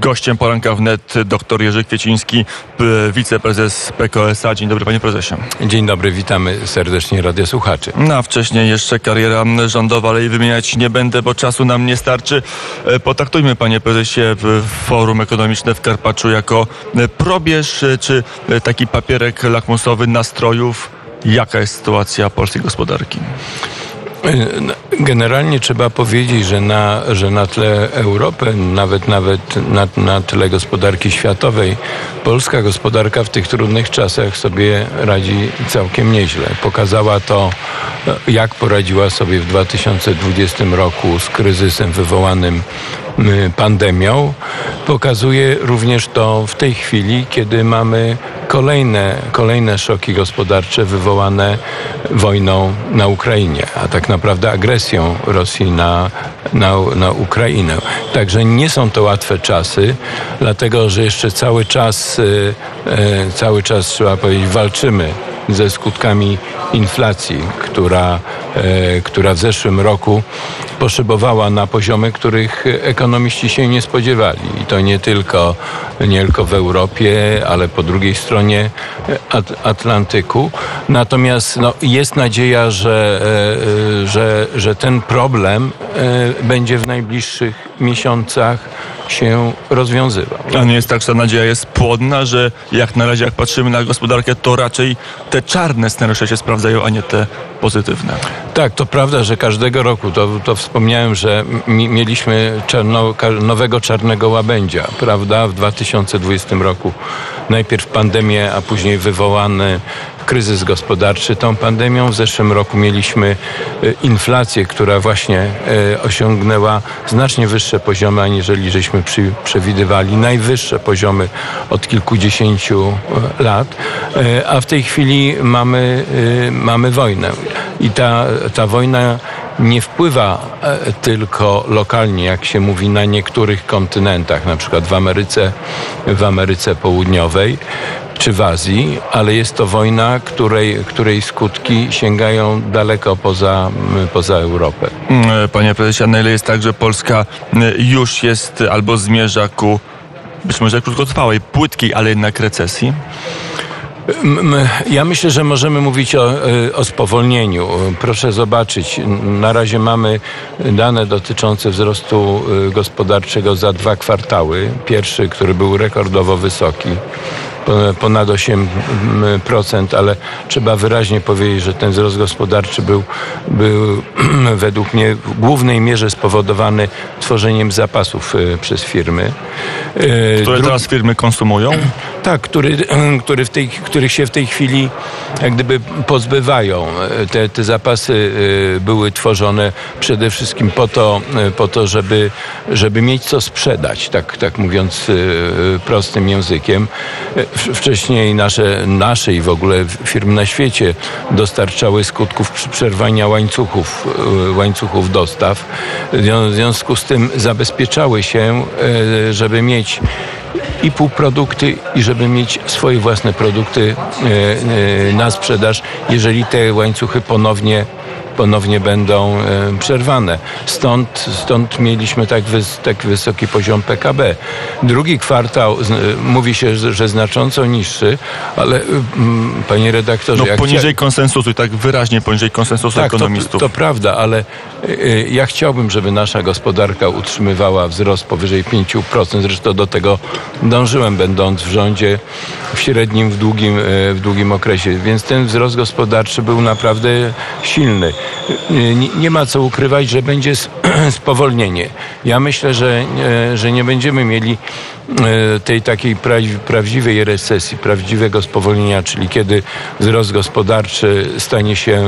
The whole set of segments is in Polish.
Gościem poranka wnet dr Jerzy Kwieciński, wiceprezes PKS-a. Dzień dobry panie prezesie. Dzień dobry, witamy serdecznie radiosłuchaczy. No, a wcześniej jeszcze kariera rządowa, ale jej wymieniać nie będę, bo czasu nam nie starczy. E, potraktujmy panie prezesie Forum Ekonomiczne w Karpaczu jako e, probierz, e, czy taki papierek lakmusowy nastrojów. Jaka jest sytuacja polskiej gospodarki? Generalnie trzeba powiedzieć, że na, że na tle Europy, nawet nawet na, na tle gospodarki światowej, polska gospodarka w tych trudnych czasach sobie radzi całkiem nieźle. Pokazała to, jak poradziła sobie w 2020 roku z kryzysem wywołanym pandemią. Pokazuje również to w tej chwili, kiedy mamy kolejne, kolejne szoki gospodarcze wywołane wojną na Ukrainie, a tak naprawdę agresją Rosji na, na, na Ukrainę. Także nie są to łatwe czasy, dlatego że jeszcze cały czas, e, e, cały czas trzeba powiedzieć, walczymy ze skutkami inflacji, która, która w zeszłym roku poszybowała na poziomy, których ekonomiści się nie spodziewali. I to nie tylko, nie tylko w Europie, ale po drugiej stronie Atlantyku. Natomiast no, jest nadzieja, że, e, że, że ten problem e, będzie w najbliższych miesiącach się rozwiązywał. A nie jest tak, że ta nadzieja jest płodna, że jak na razie jak patrzymy na gospodarkę, to raczej te czarne scenariusze się sprawdzają, a nie te pozytywne. Tak, to prawda, że każdego roku, to, to wspomniałem, że mieliśmy czarno, nowego czarnego łabędzia, prawda, w 2020 roku. Najpierw pandemię, a później wywołany kryzys gospodarczy. Tą pandemią w zeszłym roku mieliśmy e, inflację, która właśnie e, osiągnęła znacznie wyższe poziomy, aniżeli żeśmy przewidywali. Najwyższe poziomy od kilkudziesięciu e, lat. A w tej chwili mamy, mamy wojnę. I ta, ta wojna nie wpływa tylko lokalnie, jak się mówi, na niektórych kontynentach, na przykład w Ameryce, w Ameryce Południowej czy w Azji, ale jest to wojna, której, której skutki sięgają daleko poza, poza Europę. Mm, panie prezesie, na ile jest tak, że Polska mm, już jest albo zmierza ku być może krótkotrwałej, płytkiej, ale jednak recesji? Ja myślę, że możemy mówić o, e, o, spowolnieniu. Proszę zobaczyć, na razie mamy dane dotyczące wzrostu e, gospodarczego za dwa kwartały. Pierwszy, który był rekordowo wysoki, ponad 8%, ale trzeba wyraźnie powiedzieć, że ten wzrost gospodarczy był, był według mnie w głównej mierze spowodowany tworzeniem zapasów e, przez firmy. E, Które teraz firmy konsumują? Tak, który, który w tej, których się w tej chwili jak gdyby pozbywają. E, te, te zapasy były tworzone przede wszystkim po to, po to żeby, żeby mieć co sprzedać, tak, tak mówiąc prostym językiem wcześniej nasze, nasze i w ogóle firmy na świecie dostarczały skutków przerwania łańcuchów, e, łańcuchów dostaw. W związku z tym zabezpieczały się, e, żeby mieć i półprodukty i żeby mieć swoje własne produkty e, na sprzedaż, jeżeli te łańcuchy ponownie ponownie będą e, przerwane. Stąd, stąd mieliśmy tak, wys, tak wysoki poziom PKB. Drugi kwartał mówi się, że, znacząco niższy, ale panie redaktorze... No poniżej chcia... konsensusu i tak wyraźnie poniżej konsensusu tak, ekonomistów. To, to prawda, ale e, e, ja chciałbym, żeby nasza gospodarka utrzymywała wzrost powyżej 5%. Zresztą do tego dążyłem, będąc w rządzie w średnim, w długim, w długim okresie. Więc ten wzrost gospodarczy był naprawdę silny nie, nie ma co ukrywać, że będzie spowolnienie. Ja myślę, że, że nie będziemy mieli e, tej takiej prawdziwej recesji, prawdziwego spowolnienia, czyli kiedy wzrost gospodarczy stanie się,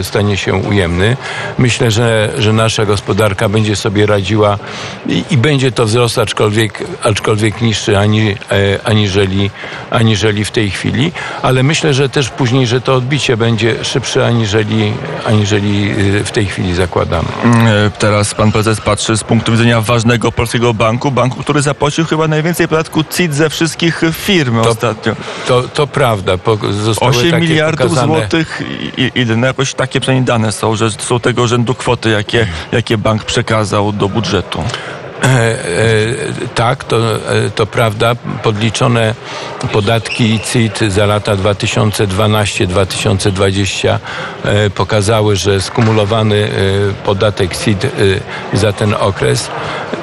e, stanie się ujemny. Myślę, że, że nasza gospodarka będzie sobie radziła i, i będzie to wzrost aczkolwiek, aczkolwiek niższy ani, e, aniżeli, aniżeli w tej chwili, ale myślę, że też później, że to odbicie będzie szybsze aniżeli, aniżeli w tej chwili zakładamy. Teraz pan prezes patrzy z punktu widzenia ważnego polskiego banku, banku, który zapłacił chyba najwięcej podatku CIT ze wszystkich firm to, ostatnio. To, to prawda. Po, 8 miliardów pokazane. złotych i, i, no jakoś takie przynajmniej dane są, że są tego rzędu kwoty, jakie, jakie bank przekazał do budżetu. E, e, tak, to, e, to prawda. Podliczone podatki CIT za lata 2012-2020 pokazały, że skumulowany podatek CIT za ten okres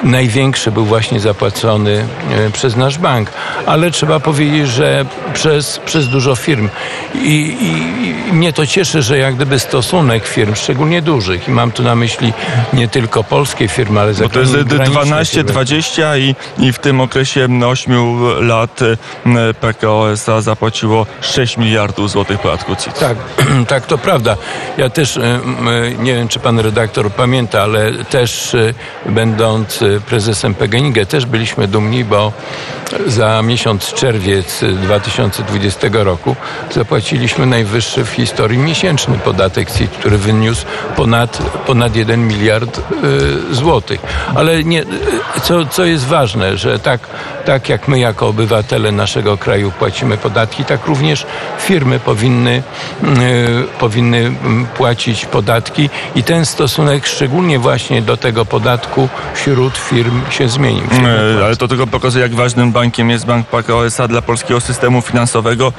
największy był właśnie zapłacony przez nasz bank. Ale trzeba powiedzieć, że przez, przez dużo firm. I, i, I mnie to cieszy, że jak gdyby stosunek firm, szczególnie dużych, i mam tu na myśli nie tylko polskie firmy, ale zagraniczne, 19-20 i, i w tym okresie 8 lat e, PKO SA zapłaciło 6 miliardów złotych podatku CIT. Tak, tak, to prawda. Ja też e, e, nie wiem, czy pan redaktor pamięta, ale też będąc prezesem PGNiG też byliśmy dumni, bo za miesiąc czerwiec 2020 roku zapłaciliśmy najwyższy w historii miesięczny podatek CIT, który wyniósł ponad, ponad 1 miliard złotych. Ale nie, co, co jest ważne, że tak, tak jak my jako obywatele naszego kraju płacimy podatki, tak również firmy powinny, y, powinny płacić podatki i ten stosunek szczególnie właśnie do tego podatku wśród firm się zmienił. E, ale to tylko pokazuje, jak ważnym bankiem jest Bank PKO SA dla polskiego systemu finansowego.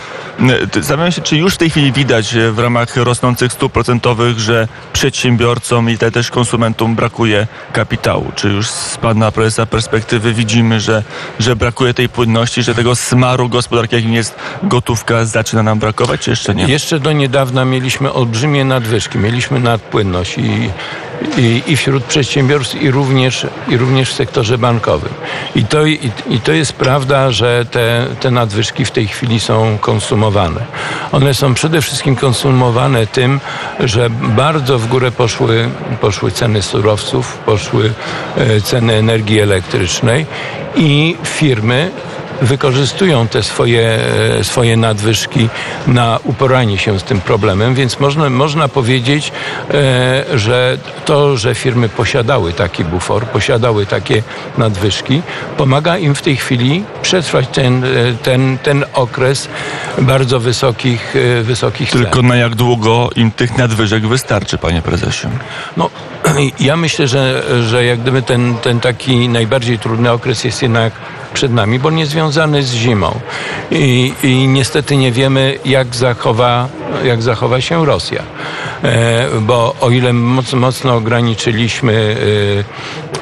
Zastanawiam się, czy już w tej chwili widać w ramach rosnących stóp procentowych, że przedsiębiorcom i też konsumentom brakuje kapitału. Czy już z pana prezesa perspektywy widzimy, że, że brakuje tej płynności, że tego smaru gospodarki, jakim jest gotówka, zaczyna nam brakować, czy jeszcze nie? Jeszcze do niedawna mieliśmy olbrzymie nadwyżki, mieliśmy nadpłynność i i, i wśród przedsiębiorstw i również, i również w sektorze bankowym. I to, i, i to jest prawda, że te, te nadwyżki w tej chwili są konsumowane. One są przede wszystkim konsumowane tym, że bardzo w górę poszły, poszły ceny surowców, poszły e, ceny energii elektrycznej i firmy wykorzystują te swoje, e, swoje nadwyżki na uporanie się z tym problemem, więc można, można powiedzieć, e, że to, że firmy posiadały taki bufor, posiadały takie nadwyżki, pomaga im w tej chwili przetrwać ten, e, ten, ten okres bardzo wysokich, wysokich cen. Tylko na jak długo im tych nadwyżek wystarczy, panie prezesie? No, ja myślę, że, że jak gdyby ten, ten taki najbardziej trudny okres jest jednak przed nami, bo nie związany z zimą. I, i niestety nie wiemy, jak zachowa, jak zachowa się Rosja. E, bo o ile moc, mocno ograniczyliśmy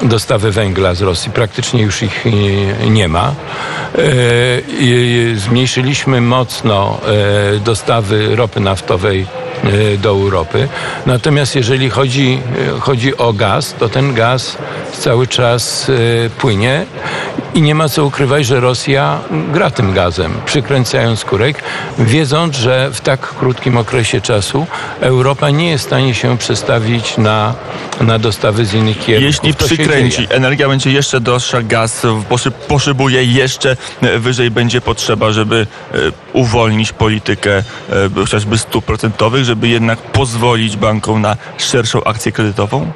e, dostawy węgla z Rosji, praktycznie już ich nie, nie ma. E, zmniejszyliśmy mocno e, dostawy ropy naftowej e, do Europy. Natomiast jeżeli chodzi, e, chodzi o gaz, to ten gaz cały czas płynie i nie ma co ukrywać, że Rosja gra tym gazem, przykręcając kurek, wiedząc, że w tak krótkim okresie czasu Europa nie jest w stanie się przestawić na, na dostawy z innych kierunków. Jeśli przykręci, energia będzie jeszcze droższa, gaz poszybuje jeszcze wyżej będzie potrzeba, żeby e, uwolnić politykę e, chociażby stóp procentowych, żeby jednak pozwolić bankom na szerszą akcję kredytową?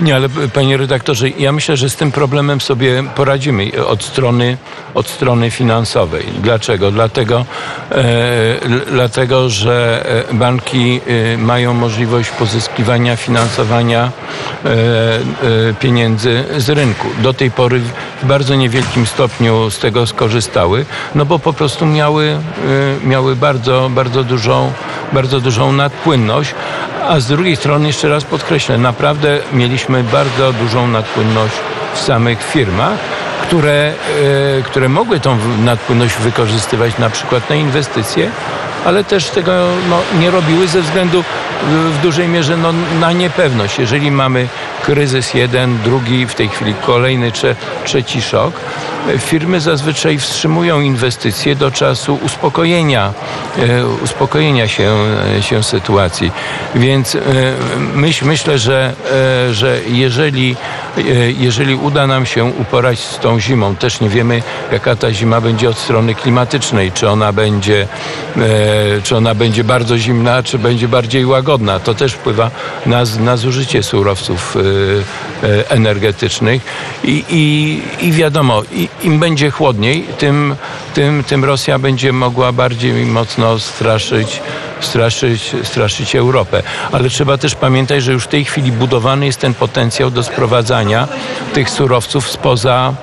Nie, ale panie redaktorze, ja myślę, że z tym problemem sobie poradzimy od strony, od strony finansowej. Dlaczego? Dlatego, e, dlatego że e, banki e, mają możliwość pozyskiwania finansowania e, e, pieniędzy z rynku. Do tej pory w bardzo niewielkim stopniu z tego skorzystały, no bo po prostu miały, e, miały bardzo, bardzo, dużą, bardzo dużą nadpłynność, a z drugiej strony jeszcze raz podkreślę, naprawdę mieliśmy bardzo dużą nadpłynność w samych firmach które, e, które mogły tą nadpłynność wykorzystywać na przykład na inwestycje, ale też tego no, nie robiły ze względu w dużej mierze no, na niepewność. Jeżeli mamy kryzys jeden, drugi, w tej chwili kolejny, trze, trzeci szok, firmy zazwyczaj wstrzymują inwestycje do czasu uspokojenia, e, uspokojenia się, e, się sytuacji. Więc e, myśl, myślę, że, że jeżeli, jeżeli uda nam się uporać z tą zimą, też nie wiemy, jaka ta zima będzie od strony klimatycznej, czy ona będzie, czy ona będzie bardzo zimna, czy będzie bardziej łagodna. To też wpływa na, na zużycie surowców energetycznych i, i, i wiadomo, im będzie chłodniej, tym, tym, tym Rosja będzie mogła bardziej mocno straszyć straszyć, straszyć Europę. Ale trzeba też pamiętać, że już w tej chwili budowany jest ten potencjał do sprowadzania tych surowców spoza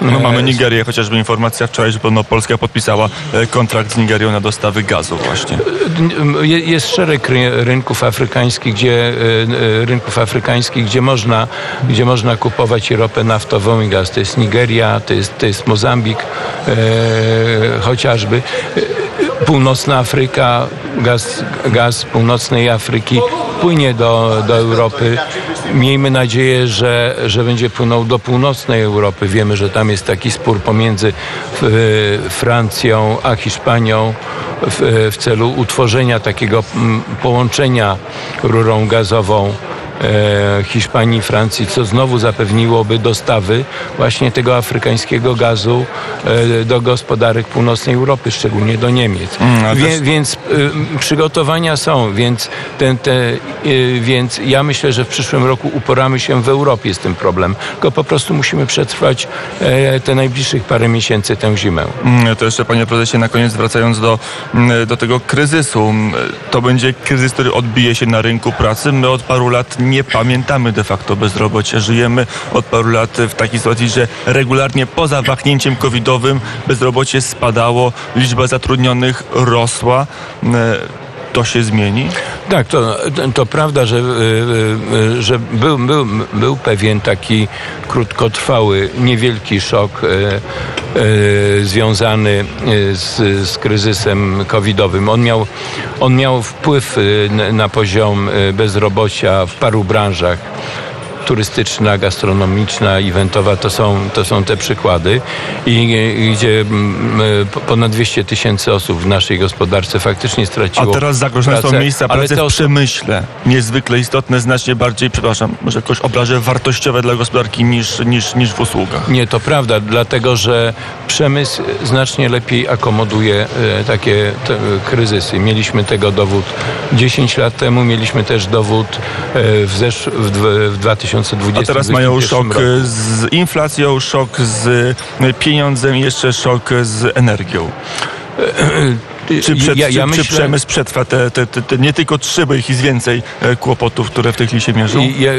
no, mamy Nigerię, chociażby informacja wczoraj, że Polska podpisała e, kontrakt z Nigerią na dostawy gazu właśnie. Jest szereg rynków afrykańskich, gdzie, e, e, rynków afrykańskich, gdzie można, gdzie można kupować ropę naftową i gaz. To jest Nigeria, to jest, to jest Mozambik e, chociażby. Północna Afryka, gaz, gaz północnej Afryki płynie do, do Europy. Miejmy nadzieję, że, że będzie płynął do północnej Europy. Wiemy, że tam jest taki spór pomiędzy Francją a Hiszpanią w, w celu utworzenia takiego mm, połączenia rurą gazową E, Hiszpanii, Francji, co znowu zapewniłoby dostawy właśnie tego afrykańskiego gazu e, do gospodarek północnej Europy, szczególnie do Niemiec. Mm, Wie, Więc y, przygotowania są, więc, ten, te, więc ja myślę, że w przyszłym roku uporamy się w Europie z tym problemem, tylko po prostu musimy przetrwać e, te najbliższych parę miesięcy tę zimę. Mm, to jeszcze panie prezesie, na koniec wracając do, mm, do tego kryzysu. To będzie kryzys, który odbije się na rynku pracy. My od paru lat nie pamiętamy de facto bezrobocia. Żyjemy od paru lat w takiej sytuacji, że regularnie poza wahnięciem covidowym bezrobocie spadało, liczba zatrudnionych rosła to się zmieni? Tak, to, to prawda, że, y, y, że był, był, był pewien taki krótkotrwały, niewielki szok y, związany z, z kryzysem covidowym. On miał, on miał wpływ na poziom bezrobocia w paru branżach turystyczna, gastronomiczna, eventowa to są, to są te przykłady i gdzie mm, ponad 200 tysięcy osób w naszej gospodarce faktycznie straciło A teraz zagrożone są miejsca pracy w przemyśle. Niezwykle istotne, znacznie bardziej, przepraszam, może jakoś obrażę, wartościowe dla gospodarki niż, niż, niż w usługach. Nie, to prawda, dlatego że przemysł znacznie lepiej akomoduje e, takie te, kryzysy. Mieliśmy tego dowód 10 lat temu, mieliśmy też dowód e, w, zesz- w, w 2000 2020. A teraz mają szok roku. z inflacją, szok z pieniądzem i jeszcze szok z energią. Czy, przed, ja, ja czy, myślę... czy, przemysł przetrwa te, te, te, te, nie tylko trzy, bo ich jest więcej e, kłopotów, które w tej chwili się mierzą? Ja,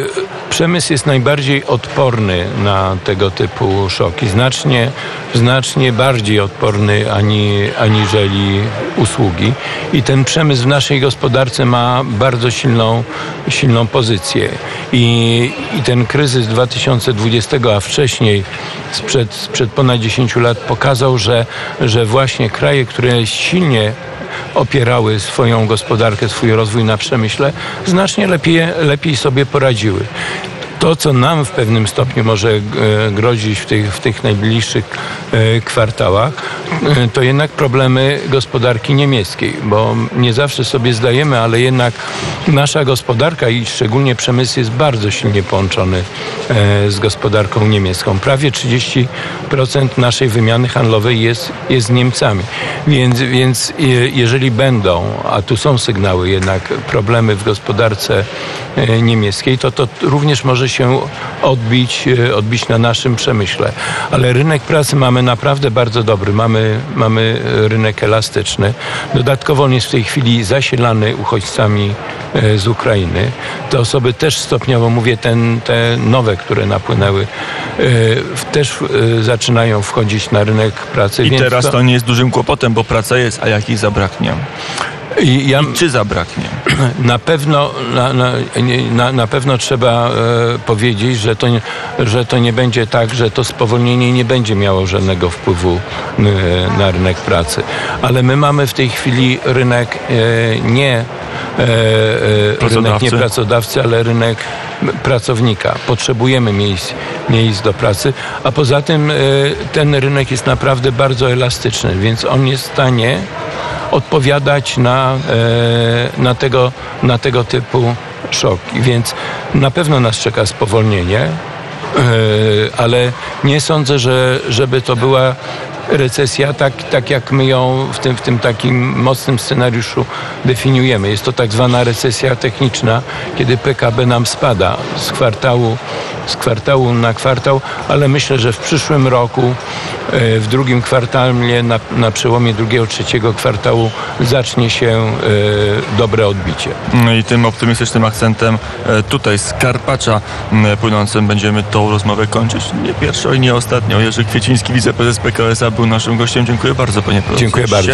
przemysł jest najbardziej odporny na tego typu szoki. Znacznie, znacznie bardziej odporny ani, aniżeli usługi. I ten przemysł w naszej gospodarce ma bardzo silną, silną pozycję. I, I ten kryzys 2020, a wcześniej sprzed, sprzed ponad 10 lat pokazał, że, że właśnie kraje, które silnie opierały swoją gospodarkę, swój rozwój na przemyśle, znacznie lepiej, lepiej sobie poradziły to, co nam w pewnym stopniu może e, grozić w tych, w tych najbliższych e, kwartałach, e, to jednak problemy gospodarki niemieckiej, bo nie zawsze sobie zdajemy, ale jednak nasza gospodarka i szczególnie przemysł jest bardzo silnie połączony z gospodarką niemiecką. Prawie 30% naszej wymiany handlowej jest, jest z Niemcami. Więc, więc jeżeli będą, a tu są sygnały jednak, problemy w gospodarce niemieckiej, to to również może się odbić, e, odbić na naszym przemyśle. Ale rynek pracy mamy naprawdę bardzo dobry. Mamy, mamy rynek elastyczny. Dodatkowo on jest w tej chwili zasilany uchodźcami e, z Ukrainy. Te osoby też stopniowo, mówię, ten, te nowe, które napłynęły, e, też zaczynają wchodzić na rynek pracy. I teraz to... to nie jest dużym kłopotem, bo praca jest, a jak zabraknie? I, ja, I czy zabraknie? Na pewno, na, na, na pewno trzeba e, powiedzieć, że to, nie, że to nie będzie tak, że to spowolnienie nie będzie miało żadnego wpływu e, na rynek pracy. Ale my mamy w tej chwili rynek e, nie e, rynek nie pracodawcy, ale rynek pracownika. Potrzebujemy miejsc, miejsc do pracy, a poza tym e, ten rynek jest naprawdę bardzo elastyczny, więc on jest w stanie odpowiadać na, e, na, tego, na tego typu szoki. Więc na pewno nas czeka spowolnienie, e, ale nie sądzę, że, żeby to była recesja, tak, tak jak my ją w tym, w tym takim mocnym scenariuszu definiujemy. Jest to tak zwana recesja techniczna, kiedy PKB nam spada z kwartału, z kwartału na kwartał, ale myślę, że w przyszłym roku, e, w drugim kwartale, na, na przełomie drugiego, trzeciego kwartału zacznie się e, dobre odbicie. No I tym optymistycznym akcentem e, tutaj z Karpacza płynącym będziemy tą rozmowę kończyć. Nie pierwszą i nie ostatnią. Jerzy Kwieciński, wiceprezes PKS-a był naszym gościem. Dziękuję bardzo, panie prezesie. Dziękuję bardzo.